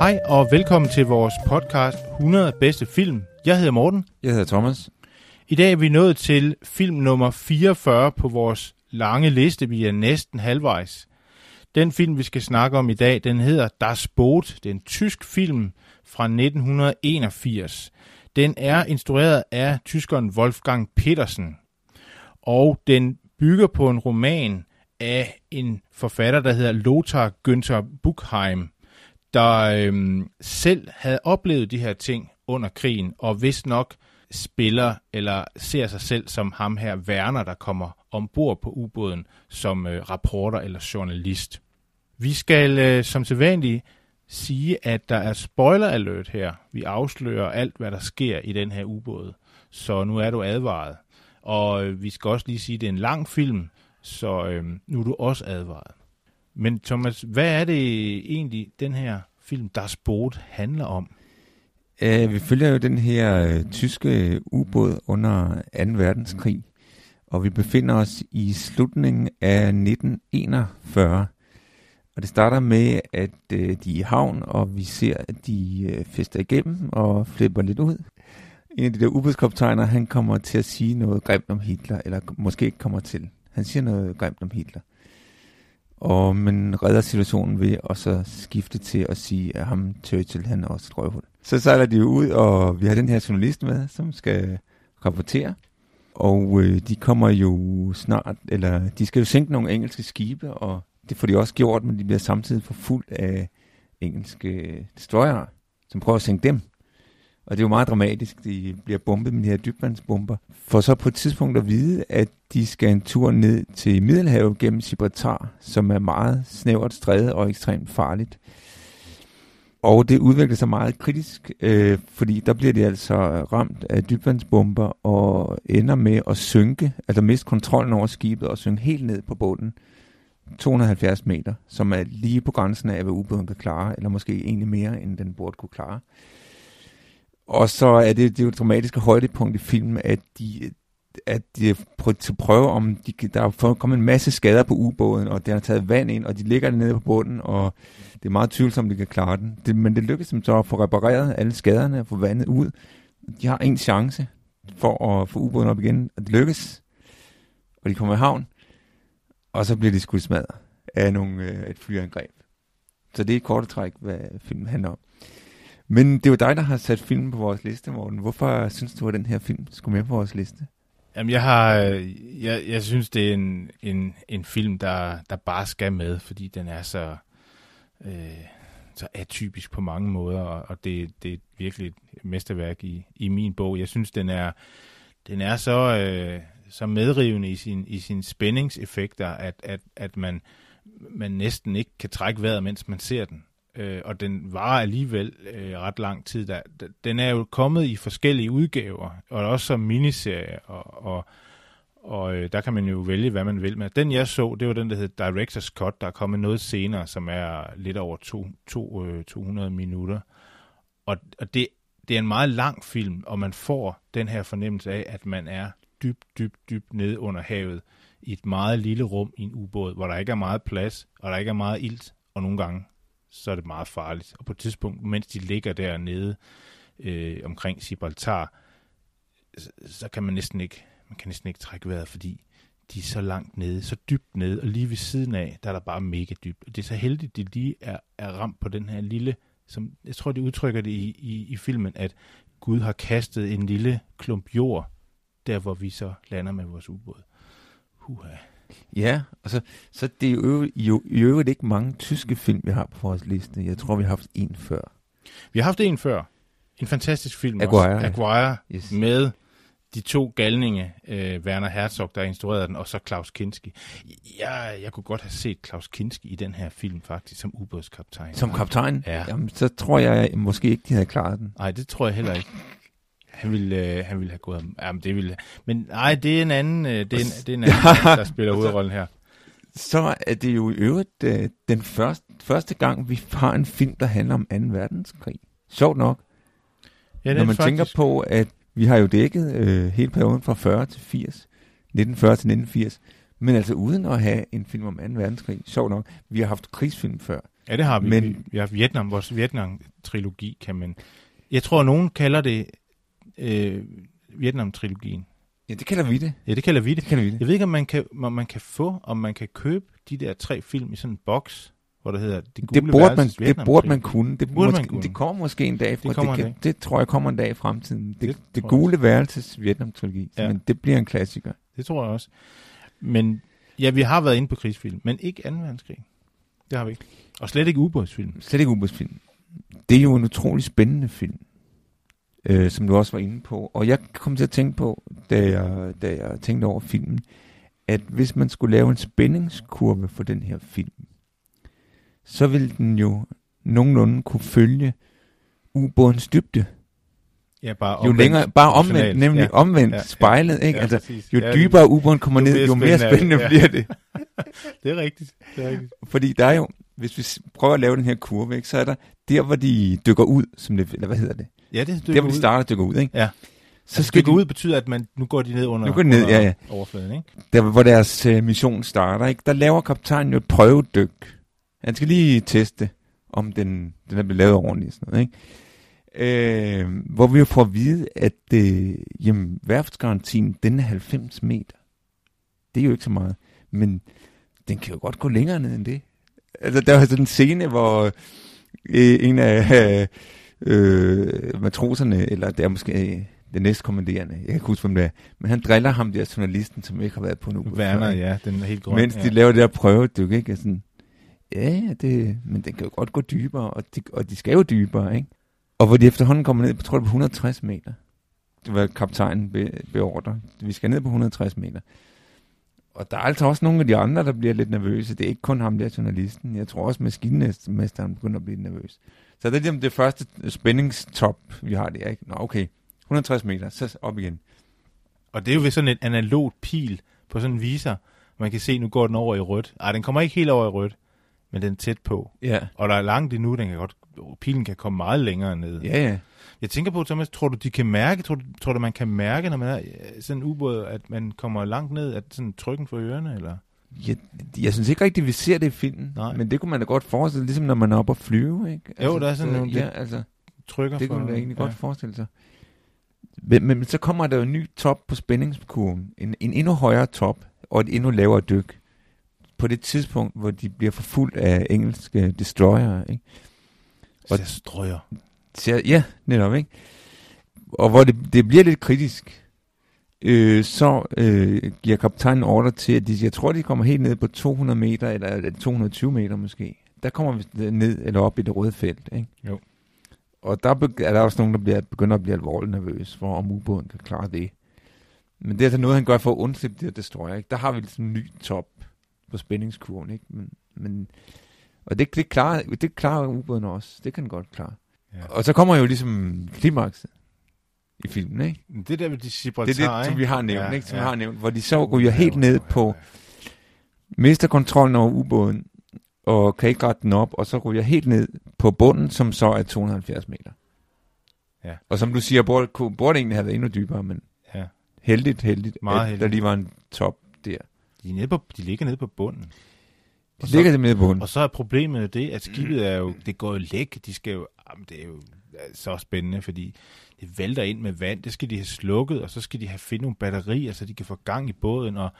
Hej og velkommen til vores podcast 100 bedste film. Jeg hedder Morten. Jeg hedder Thomas. I dag er vi nået til film nummer 44 på vores lange liste. Vi er næsten halvvejs. Den film, vi skal snakke om i dag, den hedder Das Boot. Det er en tysk film fra 1981. Den er instrueret af tyskeren Wolfgang Petersen. Og den bygger på en roman af en forfatter, der hedder Lothar Günther Buchheim, der øhm, selv havde oplevet de her ting under krigen, og vist nok spiller eller ser sig selv som ham her Werner, der kommer ombord på ubåden som øh, rapporter eller journalist. Vi skal øh, som sædvanligt sige, at der er spoiler alert her. Vi afslører alt, hvad der sker i den her ubåd. Så nu er du advaret. Og øh, vi skal også lige sige, at det er en lang film, så øh, nu er du også advaret. Men Thomas, hvad er det egentlig, den her film, Das Boot, handler om? Uh, vi følger jo den her uh, tyske ubåd under 2. verdenskrig, og vi befinder os i slutningen af 1941. Og det starter med, at øh, de er i havn, og vi ser, at de øh, fester igennem og flipper lidt ud. En af de der ubådskoptegner, han kommer til at sige noget grimt om Hitler, eller måske ikke kommer til. Han siger noget grimt om Hitler. Og man redder situationen ved at så skifte til at sige, at ham Churchill, han er også et røvhul. Så sejler de ud, og vi har den her journalist med, som skal rapportere. Og øh, de kommer jo snart, eller de skal jo sænke nogle engelske skibe, og det får de også gjort, men de bliver samtidig forfulgt af engelske øh, destroyere, som prøver at sænke dem. Og det er jo meget dramatisk. De bliver bombet med de her dybvandsbomber. For så på et tidspunkt at vide, at de skal en tur ned til Middelhavet gennem Gibraltar, som er meget snævert strædet og ekstremt farligt. Og det udvikler sig meget kritisk, øh, fordi der bliver de altså ramt af dybvandsbomber og ender med at synke, altså miste kontrollen over skibet og synke helt ned på bunden. 270 meter, som er lige på grænsen af, hvad ubåden kan klare, eller måske egentlig mere, end den burde kunne klare. Og så er det, det er jo et dramatisk højdepunkt i filmen, at de, at de prøver til prøve om, de, der er kommet en masse skader på ubåden, og den har taget vand ind, og de ligger nede på bunden, og det er meget tvivlsomt, om de kan klare den. Det, men det lykkes dem så at få repareret alle skaderne og få vandet ud. De har en chance for at få ubåden op igen, og det lykkes. Og de kommer i havn, og så bliver de skudt smadret af nogle, øh, et flyangreb. Så det er et kort træk, hvad filmen handler om. Men det er jo dig, der har sat filmen på vores liste, Morten. Hvorfor synes du, at den her film skulle med på vores liste? Jamen, jeg har, øh, jeg, jeg synes, det er en, en, en film, der, der bare skal med, fordi den er så, øh, så atypisk på mange måder, og det, det er virkelig et mesterværk i, i min bog. Jeg synes, den er, den er så, øh, så medrivende i sin, i sin spændingseffekter, at, at, at man, man næsten ikke kan trække vejret, mens man ser den øh, og den var alligevel øh, ret lang tid. Der, den er jo kommet i forskellige udgaver, og også som miniserie, og, og, og øh, der kan man jo vælge, hvad man vil med. Den jeg så, det var den, der hed Director's Cut, der er kommet noget senere, som er lidt over to, to, øh, 200 minutter. Og, og det, det er en meget lang film, og man får den her fornemmelse af, at man er dybt, dybt, dybt nede under havet i et meget lille rum i en ubåd, hvor der ikke er meget plads, og der ikke er meget ilt, og nogle gange så er det meget farligt. Og på et tidspunkt, mens de ligger dernede øh, omkring Gibraltar, så, så kan man næsten ikke, man kan næsten ikke trække vejret, fordi de er så langt nede, så dybt nede, og lige ved siden af, der er der bare mega dybt. Det er så heldigt, at de lige er, er ramt på den her lille, som jeg tror, de udtrykker det i, i, i filmen, at Gud har kastet en lille klump jord, der hvor vi så lander med vores ubåd. Huha. Ja, og så, så det er jo, jo i øvrigt ikke mange tyske film, vi har på vores liste. Jeg tror, vi har haft en før. Vi har haft en før. En fantastisk film Aguirre. også. Aguirre Yes. med de to galninge, øh, Werner Herzog, der instruerede den, og så Klaus Kinski. Jeg, jeg kunne godt have set Klaus Kinski i den her film, faktisk, som ubådskaptajn. Som kaptajn? Ja. Jamen, så tror jeg måske ikke, de havde klaret den. Nej, det tror jeg heller ikke. Han ville, øh, han ville have gået... Jamen, det ville... Men nej, det er en anden, øh, det er en, det er en anden der spiller hovedrollen her. Så er det jo i øvrigt øh, den første, første gang, vi har en film, der handler om 2. verdenskrig. Sjovt nok. Ja, Når man faktisk, tænker på, at vi har jo dækket øh, hele perioden fra 40 til 80. 1940 til 1980. Men altså uden at have en film om 2. verdenskrig. Sjovt nok. Vi har haft krigsfilm før. Ja, det har vi. Men- vi har Vietnam, vores Vietnam-trilogi, kan man... Jeg tror, nogen kalder det øh, Vietnam-trilogien. Ja, det kalder vi det. Ja, det kalder vi det. Det kalder vi det. Jeg ved ikke, om man kan, om man kan få, om man kan købe de der tre film i sådan en boks, hvor der hedder Det, Det gule burde, man, det burde man kunne. Det, Burde måske, man kunne. det kommer måske en dag. Fra, Det det, kan, det tror jeg kommer en dag i fremtiden. Det, Det det, det gule værelses Vietnam-trilogi. Ja. Men det bliver en klassiker. Det tror jeg også. Men ja, vi har været inde på krigsfilm, men ikke 2. verdenskrig. Det har vi ikke. Og slet ikke ubådsfilm. Slet ikke ubådsfilm. Det er jo en utrolig spændende film, øh, som du også var inde på. Og jeg kom til at tænke på, da jeg, da jeg tænkte over filmen, at hvis man skulle lave en spændingskurve for den her film, så ville den jo nogenlunde kunne følge ubådens dybde. Ja, bare Jo omvendt længere, bare omvendt, nemlig Ja. omvendt Ja, spejlet, ikke? Ja, altså, præcis. jo Ja, dybere ubåden kommer jo ned, jo mere spændende spændende ja. bliver det. Det er rigtigt. Det er rigtigt. Fordi der er jo, hvis vi prøver at lave den her kurve, ikke, så er der der, hvor de dykker ud, som det, eller hvad hedder det? Ja, det Der, hvor de starter at dykke ud, ikke? Ja. Så Så skal de, ud betyder, at man, nu går de ned under, Nu går de ned, ja, ja. overfladen, ikke? der, hvor deres øh, mission starter, ikke? Der laver kaptajnen jo et prøvedyk. Han skal lige teste, om den, den er blevet lavet ordentligt og sådan noget, ikke? Øh, hvor vi jo får at vide, at øh, jamen, værftsgarantien, den er 90 meter. Det er jo ikke så meget. Men den kan jo godt gå længere ned end det. Altså, der var sådan en scene, hvor øh, en af øh, matroserne, eller det er måske øh, den næstkommanderende, jeg kan ikke huske, hvem det er, men han driller ham der journalisten, som ikke har været på en uge Werner, ja, den er helt grøn. mens ja. de laver det der prøvedyk, ikke? Sådan, ja, det, men den kan jo godt gå dybere, og de, og de skal jo dybere, ikke? Og hvor de efterhånden kommer ned, på, tror jeg, på 160 meter. Det var kaptajnen be, beordrer. Vi skal ned på 160 meter. Og der er altså også nogle af de andre, der bliver lidt nervøse. Det er ikke kun ham der journalisten. Jeg tror også, maskinmesteren begynder at blive nervøs. Så det er ligesom det første spændingstop, vi har der, ikke? Nå, okay. 160 meter, så op igen. Og det er jo ved sådan en analog pil på sådan en viser. Man kan se, nu går den over i rødt. Ej, den kommer ikke helt over i rødt, men den er tæt på. Ja. Og der er langt endnu, den kan godt, pilen kan komme meget længere ned. Ja, ja. Jeg tænker på, Thomas, tror du, de kan mærke, tror du, tror du man kan mærke, når man er sådan en ubåd, at man kommer langt ned, at sådan trykken for ørerne, eller? Jeg, jeg synes ikke rigtigt, vi ser det i filmen. Nej. Men det kunne man da godt forestille, ligesom når man er oppe at flyve, ikke? Jo, der er sådan så, nogle Ja, altså, Trykker det for, kunne man da egentlig godt forestille sig. Men, men så kommer der jo en ny top på spændingskurven. En, en endnu højere top og et endnu lavere dyk. På det tidspunkt, hvor de bliver forfulgt af engelske destroyer, ikke? Og det strøger. Så, ja, netop, ikke? Og hvor det, det bliver lidt kritisk, øh, så øh, giver kaptajnen ordre til, at de, jeg tror, de kommer helt ned på 200 meter, eller eller 220 meter måske. Der kommer vi ned eller op i det røde felt, ikke? Jo. Og der er der også nogen, der bliver, begynder at blive alvorligt nervøs for, om ubåden kan klare det. Men det er altså noget, han gør for at undslippe det her destroyer, ikke? Der har vi sådan en ny top på spændingskurven, ikke? Men, men, og det, det, klarer, det klarer ubåden også. Det kan den godt klare. Ja. Og så kommer jo ligesom klimakset i filmen, ikke? Det der med de Gibraltar, Det er det, som vi har nævnt, Ja, ikke? Som ja. vi har nævnt, hvor de så ryger helt ned på, mister kontrollen over ubåden, og kan ikke rette den op, og så ryger helt ned på bunden, som så er 270 meter. Ja. Og som du siger, burde, kunne- burde egentlig have været endnu dybere, men Ja. heldigt, heldigt, Meget at heldigt. der lige var en top der. De, er nede på, de ligger nede på bunden. De Og så- ligger det med på bunden. Og så er problemet det, at skibet er jo, det går jo læk. De skal jo, jamen, det er jo så spændende, fordi det vælter ind med vand. Det skal de have slukket, og så skal de have finde nogle batterier, så de kan få gang i båden. Og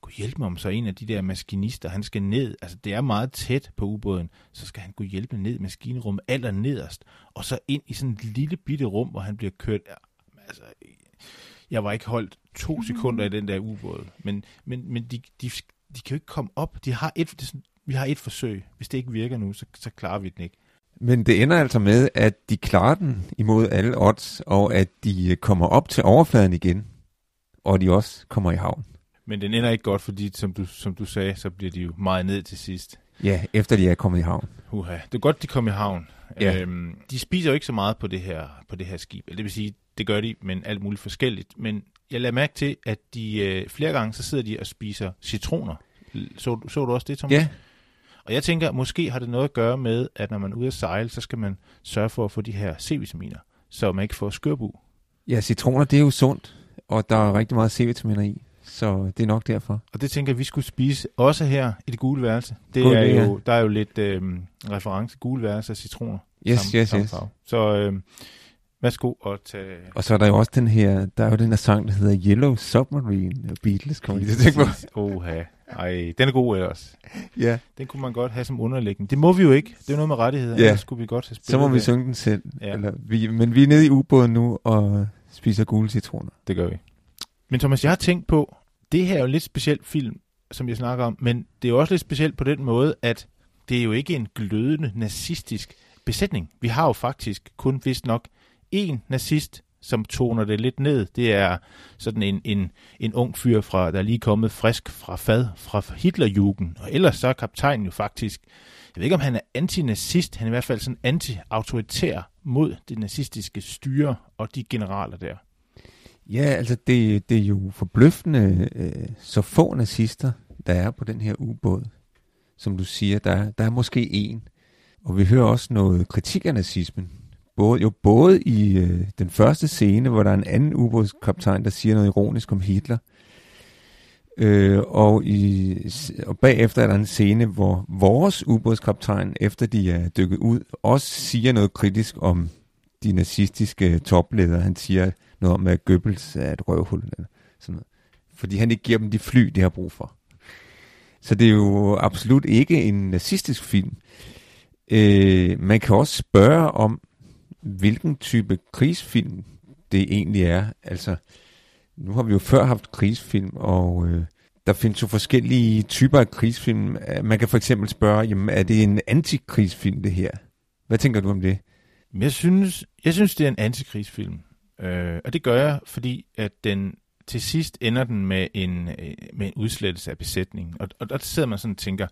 kunne hjælpe mig om så en af de der maskinister, han skal ned. Altså det er meget tæt på ubåden, så skal han kunne hjælpe ned i maskinrummet aller nederst. Og så ind i sådan et lille bitte rum, hvor han bliver kørt. Altså, jeg var ikke holdt to sekunder i den der ubåd. Men, men, men de, de, de kan jo ikke komme op. De har et, det sådan, vi har et forsøg. Hvis det ikke virker nu, så, så klarer vi den ikke. Men det ender altså med, at de klarer den imod alle odds, og at de øh, kommer op til overfladen igen. og de også kommer i havn. Men den ender ikke godt, fordi som du, som du sagde, så bliver de jo meget ned til sidst. Ja, efter de er kommet i havn. Uha. Det er godt, de kom i havn. Ja. Øhm, de spiser jo ikke så meget på det her, på det her skib. Det vil sige, det gør de, men alt muligt forskelligt. Men jeg lader mærke til, at de øh, flere gange, så sidder de og spiser citroner. Så, så du også det, Thomas? Ja, Og jeg tænker, måske har det noget at gøre med, at når man er ude at sejle, så skal man sørge for at få de her C-vitaminer, så man ikke får skørbu. ja, citroner, det er jo sundt, og der er rigtig meget C-vitaminer i, så det er nok derfor. Og det tænker jeg, vi skulle spise også her i det gule værelse. Det God er idé, jo, der er jo lidt øh, reference gule værelse af citroner. Yes, Samme- yes, samme yes. farve. Så øh, værsgo at tage... Og så er der jo også den her, der er jo den her sang, der hedder Yellow Submarine af Beatles, kommer jeg tænke på. Oha. Ej, den er god ellers. Ja, Den kunne man godt have som underlægning. Det må vi jo ikke. Det er noget med rettigheder. Ja. Ellers skulle vi godt have spillet så må vi det. synge den selv. Ja. Eller, vi, men vi er nede i ubåden nu og spiser gule citroner. Det gør vi. Men Thomas, jeg har tænkt på, det her er jo en lidt speciel film, som jeg snakker om, men det er jo også lidt specielt på den måde, at det er jo ikke en glødende nazistisk besætning. Vi har jo faktisk kun vist nok en nazist, som toner det lidt ned. Det er sådan en, en, en ung fyr, fra, der er lige kommet frisk fra fad fra Hitlerjugend. Og ellers så er kaptajnen jo faktisk, jeg ved ikke om han er antinazist, han er i hvert fald sådan anti-autoritær mod det nazistiske styre og de generaler der. Ja, altså det, det er jo forbløffende, øh, så få nazister, der er på den her ubåd. Som du siger, der, der er måske en. Og vi hører også noget kritik af nazismen. Både, jo både i øh, den første scene, hvor der er en anden ubådskaptajn, der siger noget ironisk om Hitler. Øh, og, i, og bagefter er der en scene, hvor vores ubådskaptajn, efter de er dykket ud, også siger noget kritisk om de nazistiske topledere. Han siger noget om, at Goebbels er et røvhul. Eller sådan noget. Fordi han ikke giver dem de fly, de har brug for. Så det er jo absolut ikke en nazistisk film. Øh, man kan også spørge om, hvilken type krigsfilm det egentlig er. Altså, nu har vi jo før haft krigsfilm, og øh, der findes jo forskellige typer af krigsfilm. Man kan for eksempel spørge, jamen, er det en antikrigsfilm, det her? Hvad tænker du om det? Men Jeg synes, jeg synes det er en antikrigsfilm. Øh, og det gør jeg, fordi at den til sidst ender den med en, øh, med en udslettelse af besætningen. Og, og der sidder man sådan og tænker,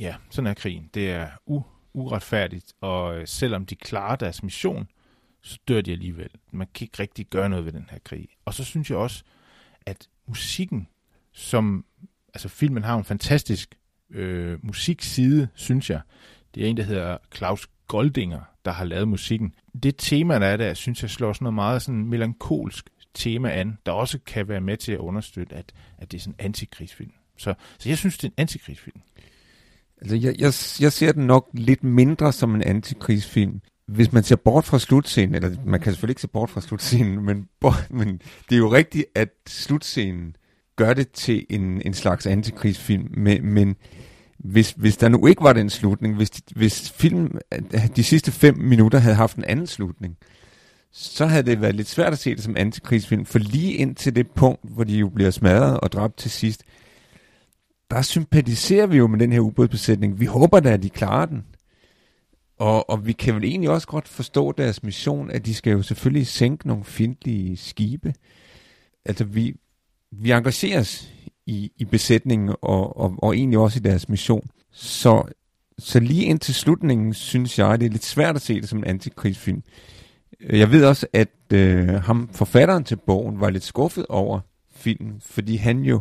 ja, sådan er krigen. Det er u, uretfærdigt, og øh, selvom de klarer deres mission, så dør de alligevel. Man kan ikke rigtig gøre noget ved den her krig. Og så synes jeg også, at musikken, som, altså filmen har en fantastisk øh, musikside, synes jeg. Det er en, der hedder Claus Goldinger, der har lavet musikken. Det tema, der er der, synes jeg slår sådan noget meget sådan melankolsk tema an, der også kan være med til at understøtte, at, at det er sådan en antikrigsfilm. Så, så jeg synes, det er en antikrigsfilm. Altså, jeg, jeg, jeg ser den nok lidt mindre som en antikrigsfilm. Hvis man ser bort fra slutscenen, eller man kan selvfølgelig ikke se bort fra slutscenen, men, men det er jo rigtigt, at slutscenen gør det til en, en slags antikrigsfilm, men, men hvis, hvis der nu ikke var den slutning, hvis, hvis filmen de sidste fem minutter havde haft en anden slutning, så havde det været lidt svært at se det som antikrigsfilm, for lige indtil det punkt, hvor de jo bliver smadret og dræbt til sidst, der sympatiserer vi jo med den her ubådsbesætning. Vi håber da, at de klarer den. Og, og vi kan vel egentlig også godt forstå deres mission, at de skal jo selvfølgelig sænke nogle fjendtlige skibe. Altså vi, vi engagerer os i, i besætningen og, og, og egentlig også i deres mission. Så, så lige indtil slutningen synes jeg, det er lidt svært at se det som en antikrigsfilm. Jeg ved også, at øh, ham, forfatteren til bogen var lidt skuffet over filmen, fordi han jo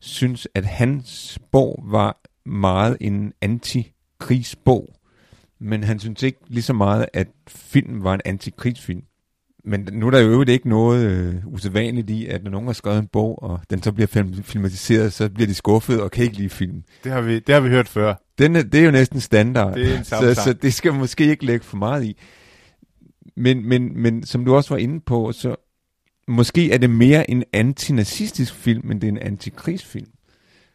synes, at hans bog var meget en antikrigsbog. Men han synes ikke lige så meget, at filmen var en antikrigsfilm. Men nu er der jo ikke noget øh, usædvanligt i, at når nogen har skrevet en bog, og den så bliver film- filmatiseret, så bliver de skuffet og kan ikke lide filmen. Det har vi, det har vi hørt før. Den er, det er jo næsten standard, Det er en så, så det skal man måske ikke lægge for meget i. Men, men, men som du også var inde på, så måske er det mere en antinazistisk film, end det er en antikrigsfilm.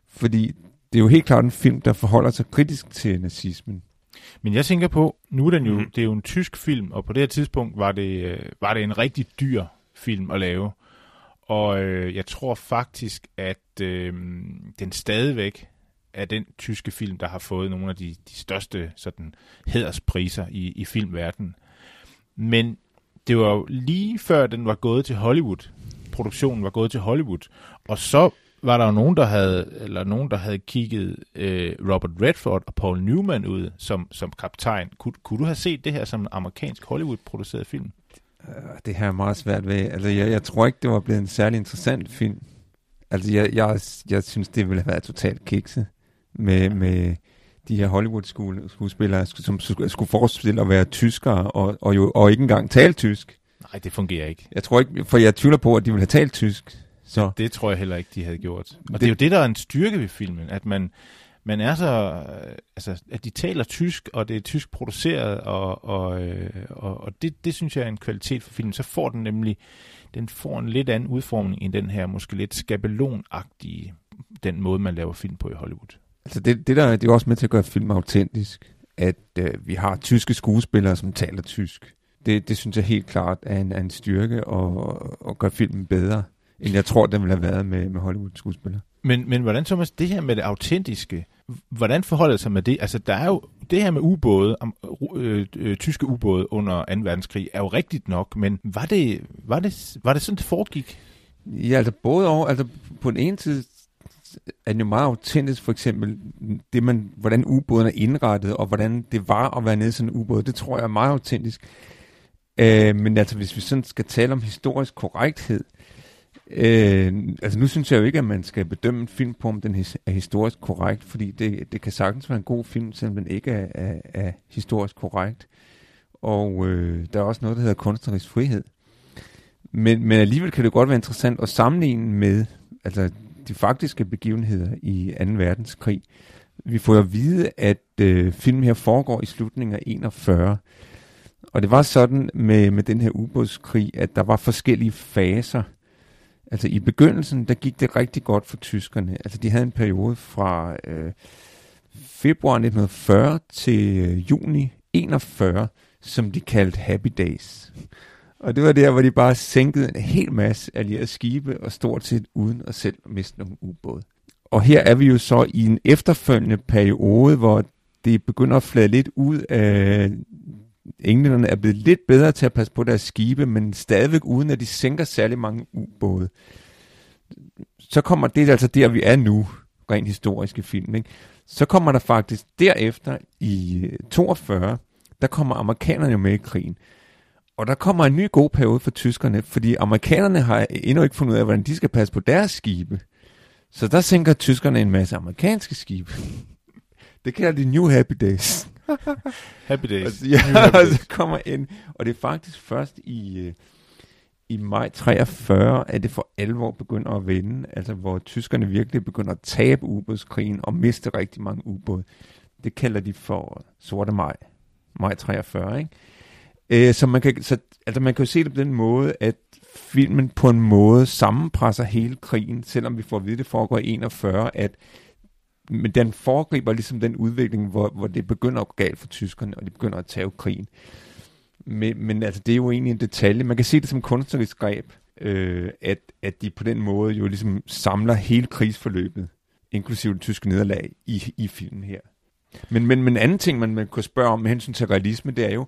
Fordi det er jo helt klart en film, der forholder sig kritisk til nazismen. Men jeg tænker på, nu er den jo, mm. det er jo en tysk film, og på det her tidspunkt var det, øh, var det en rigtig dyr film at lave. Og øh, jeg tror faktisk, at øh, den stadigvæk er den tyske film, der har fået nogle af de, de største sådan, hæderspriser i, i filmverdenen. Men det var jo lige før den var gået til Hollywood produktionen var gået til Hollywood. Og så var der jo nogen, der havde, eller nogen, der havde kigget øh, Robert Redford og Paul Newman ud som, som kaptajn. Kun, kunne du have set det her som en amerikansk Hollywood-produceret film? Øh, det her er meget svært ved. Altså, jeg, jeg tror ikke, det var blevet en særlig interessant film. Altså, jeg, jeg, jeg synes, det ville have været totalt kikse med, med de her Hollywood-skuespillere, som skulle forestille at være tyskere, og, og, jo, og ikke engang tale tysk. Nej, det fungerer ikke. Jeg tror ikke, for jeg tvivler på, at de ville have talt tysk. Så. Det, det tror jeg heller ikke, de havde gjort. Og det, det er jo det, der er en styrke ved filmen, at man, man er så, altså, at de taler tysk, og det er tysk produceret, og, og, øh, og, og det, det synes jeg er en kvalitet for filmen. Så får den nemlig, den får en lidt anden udformning end den her, måske lidt skabelonagtige, den måde, man laver film på i Hollywood. Altså det, det der det er også med til at gøre film autentisk, at øh, vi har tyske skuespillere, som taler tysk. Det, det synes jeg helt klart er en, er en styrke og, og gør filmen bedre, end jeg tror, den ville have været med, med Hollywood-skuespillere. Men, men hvordan, Thomas, det her med det autentiske, hvordan forholder det sig med det? Altså, der er jo det her med ubåde, øh, øh, tyske ubåde under 2. verdenskrig, er jo rigtigt nok, men var det, var det, var det sådan, det foregik? Ja, altså både over, altså på den ene side er jo meget autentisk, for eksempel, det man, hvordan ubåden er indrettet, og hvordan det var at være nede i sådan en ubåd, det tror jeg er meget autentisk. Øh, men altså, hvis vi sådan skal tale om historisk korrekthed, øh, altså nu synes jeg jo ikke, at man skal bedømme en film på, om den er historisk korrekt, fordi det, det kan sagtens være en god film, selvom den ikke er, er, er historisk korrekt. Og øh, der er også noget, der hedder kunstnerisk frihed. Men, men alligevel kan det godt være interessant at sammenligne med altså, de faktiske begivenheder i 2. verdenskrig. Vi får at vide, at øh, filmen her foregår i slutningen af 41. Og det var sådan med, med den her ubådskrig, at der var forskellige faser. Altså i begyndelsen, der gik det rigtig godt for tyskerne. Altså de havde en periode fra øh, februar 1940 til øh, juni 41, som de kaldte Happy Days. Og det var der, hvor de bare sænkede en hel masse allierede skibe, og stort set uden at selv miste nogen ubåde. Og her er vi jo så i en efterfølgende periode, hvor det begynder at flade lidt ud af... Englænderne er blevet lidt bedre til at passe på deres skibe, men stadigvæk uden at de sænker særlig mange ubåde. Så kommer det altså der, vi er nu, rent historiske film. Ikke? Så kommer der faktisk derefter i øh, 42, der kommer amerikanerne jo med i krigen. Og der kommer en ny god periode for tyskerne, fordi amerikanerne har endnu ikke fundet ud af, hvordan de skal passe på deres skibe. Så der sænker tyskerne en masse amerikanske skibe. Det kalder de New Happy Days. happy Days. Altså, ja, happy days. så kommer ind, og det er faktisk først i, øh, i maj 43, at det for alvor begynder at vende, altså hvor tyskerne virkelig begynder at tabe ubådskrigen og miste rigtig mange ubåde. Det kalder de for sorte maj, maj 43, ikke? Øh, så, man kan, så altså man kan jo se det på den måde, at filmen på en måde sammenpresser hele krigen, selvom vi får at vide, at det foregår i 41, at men den foregriber ligesom den udvikling, hvor, hvor det begynder at gå galt for tyskerne, og de begynder at tage krigen. Men, men altså, det er jo egentlig en detalje. Man kan se det som kunstnerisk greb, øh, at, at de på den måde jo ligesom samler hele krigsforløbet, inklusive det tyske nederlag, i, i filmen her. Men, men, men en anden ting, man, man kunne spørge om med hensyn til realisme, det er jo,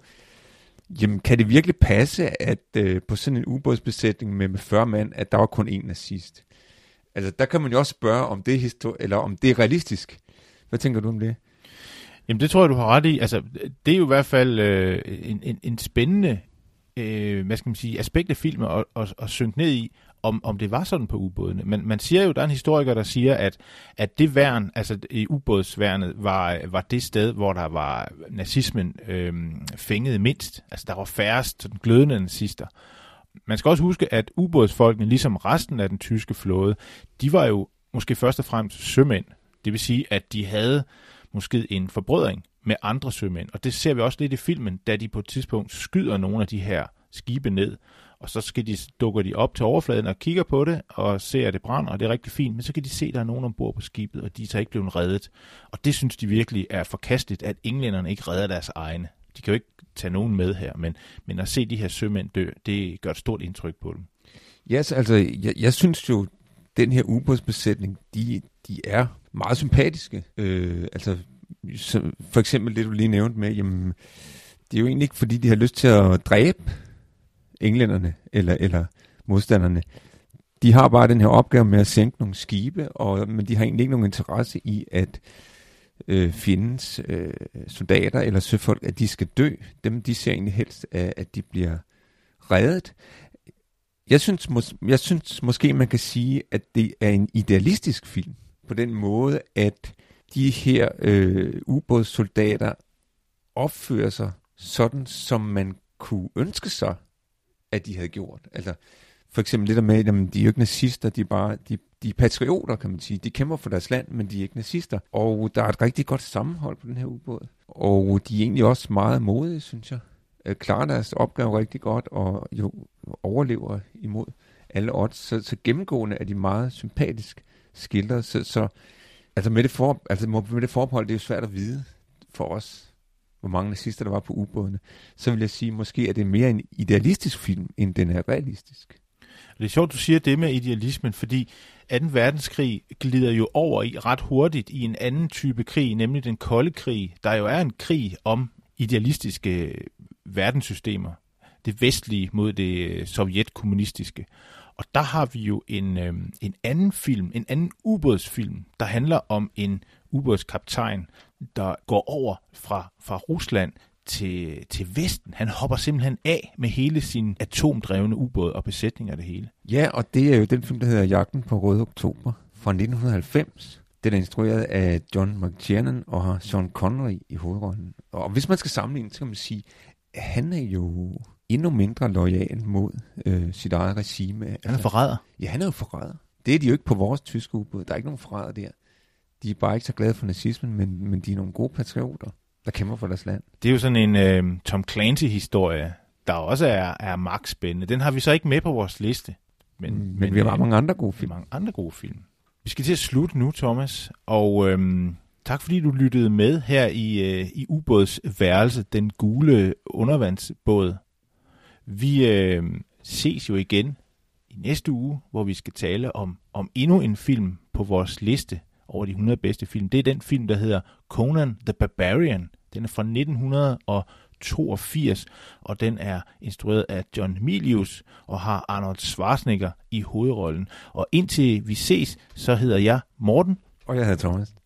Jamen, kan det virkelig passe, at øh, på sådan en ubådsbesætning med, med 40 mand, at der var kun én nazist? Altså, der kan man jo også spørge, om det er, histori- eller om det er realistisk. Hvad tænker du om det? Jamen, det tror jeg, du har ret i. Altså, det er jo i hvert fald øh, en, en, en spændende øh, hvad skal man sige, aspekt af filmen at, at, at synke ned i, om, om det var sådan på ubådene. Men man siger jo, der er en historiker, der siger, at, at det værn, altså i ubådsværnet, var, var det sted, hvor der var nazismen øh, fænget mindst. Altså der var færrest sådan glødende nazister. Man skal også huske, at ubådsfolkene, ligesom resten af den tyske flåde, de var jo måske først og fremmest sømænd. Det vil sige, at de havde måske en forbrødring med andre sømænd. Og det ser vi også lidt i filmen, da de på et tidspunkt skyder nogle af de her skibe ned og så skal de, dukker de op til overfladen og kigger på det, og ser, at det brænder, og det er rigtig fint, men så kan de se, at der er nogen ombord på skibet, og de er så ikke blevet reddet. Og det synes de virkelig er forkasteligt, at englænderne ikke redder deres egne. De kan jo ikke tage nogen med her, men, men at se de her sømænd dø, det gør et stort indtryk på dem. Ja, yes, altså, jeg, jeg synes jo, den her ubådsbesætning, de, de er meget sympatiske. Øh, altså, så for eksempel det, du lige nævnte med, jamen, det er jo egentlig ikke, fordi de har lyst til at dræbe englænderne eller, eller modstanderne. de har bare den her opgave med at sænke nogle skibe, og, men de har egentlig ikke nogen interesse i, at øh, fjendens øh, soldater eller søfolk, at de skal dø. Dem, de ser egentlig helst, at, at de bliver reddet. Jeg synes, mås- jeg synes måske, man kan sige, at det er en idealistisk film. På den måde, at de her øh, ubådssoldater opfører sig sådan, som man kunne ønske sig, at de havde gjort. Altså, for eksempel lidt med, at de er jo ikke nazister, de er bare de, de er patrioter, kan man sige. De kæmper for deres land, men de er ikke nazister. Og der er et rigtig godt sammenhold på den her ubåd. Og de er egentlig også meget modige, synes jeg. Øh, klarer deres opgave rigtig godt, og jo overlever imod alle odds. Så, så gennemgående er de meget sympatisk skildret. Så, så altså med det, for, altså med det forbehold, det er jo svært at vide for os, hvor mange nazister der var på ubådene. Så vil jeg sige, måske er det mere en idealistisk film, end den er realistisk. Det er sjovt, du siger det med idealismen, fordi 2. verdenskrig glider jo over i ret hurtigt i en anden type krig, nemlig den kolde krig, der jo er en krig om idealistiske øh, verdenssystemer. Det vestlige mod det øh, sovjetkommunistiske. Og der har vi jo en, øh, en anden film, en anden ubådsfilm, der handler om en ubådskaptajn, der går over fra, fra Rusland til, til Vesten. Han hopper simpelthen af med hele sin atomdrevne ubåd og besætning af det hele. Ja, og det er jo den film, der hedder Jagten på Røde Oktober fra 1990. Den er instrueret af John McTiernan og har Sean Connery i hovedrollen. Og hvis man skal sammenligne, så kan man sige, at han er jo endnu mindre lojal mod øh, sit eget regime. Han er altså, forræder. Ja, han er jo forræder. Det er de jo ikke på vores tyske ubåd. Der er ikke nogen forræder der. De er bare ikke så glade for nazismen, men, men de er nogle gode patrioter der kæmper for deres land. Det er jo sådan en øh, Tom Clancy-historie, der også er, er magtspændende. Den har vi så ikke med på vores liste. Men, mm, men, men vi har øh, mange andre gode film. Mange andre gode film. Vi skal til at slutte nu, Thomas, og øhm, tak fordi du lyttede med her i, øh, i ubåds værelse, den gule undervandsbåd. Vi øh, ses jo igen i næste uge, hvor vi skal tale om, om endnu en film på vores liste over de 100 bedste film. Det er den film, der hedder Conan the Barbarian. Den er fra 1982, og den er instrueret af John Milius og har Arnold Schwarzenegger i hovedrollen. Og indtil vi ses, så hedder jeg Morten. Og jeg hedder Thomas.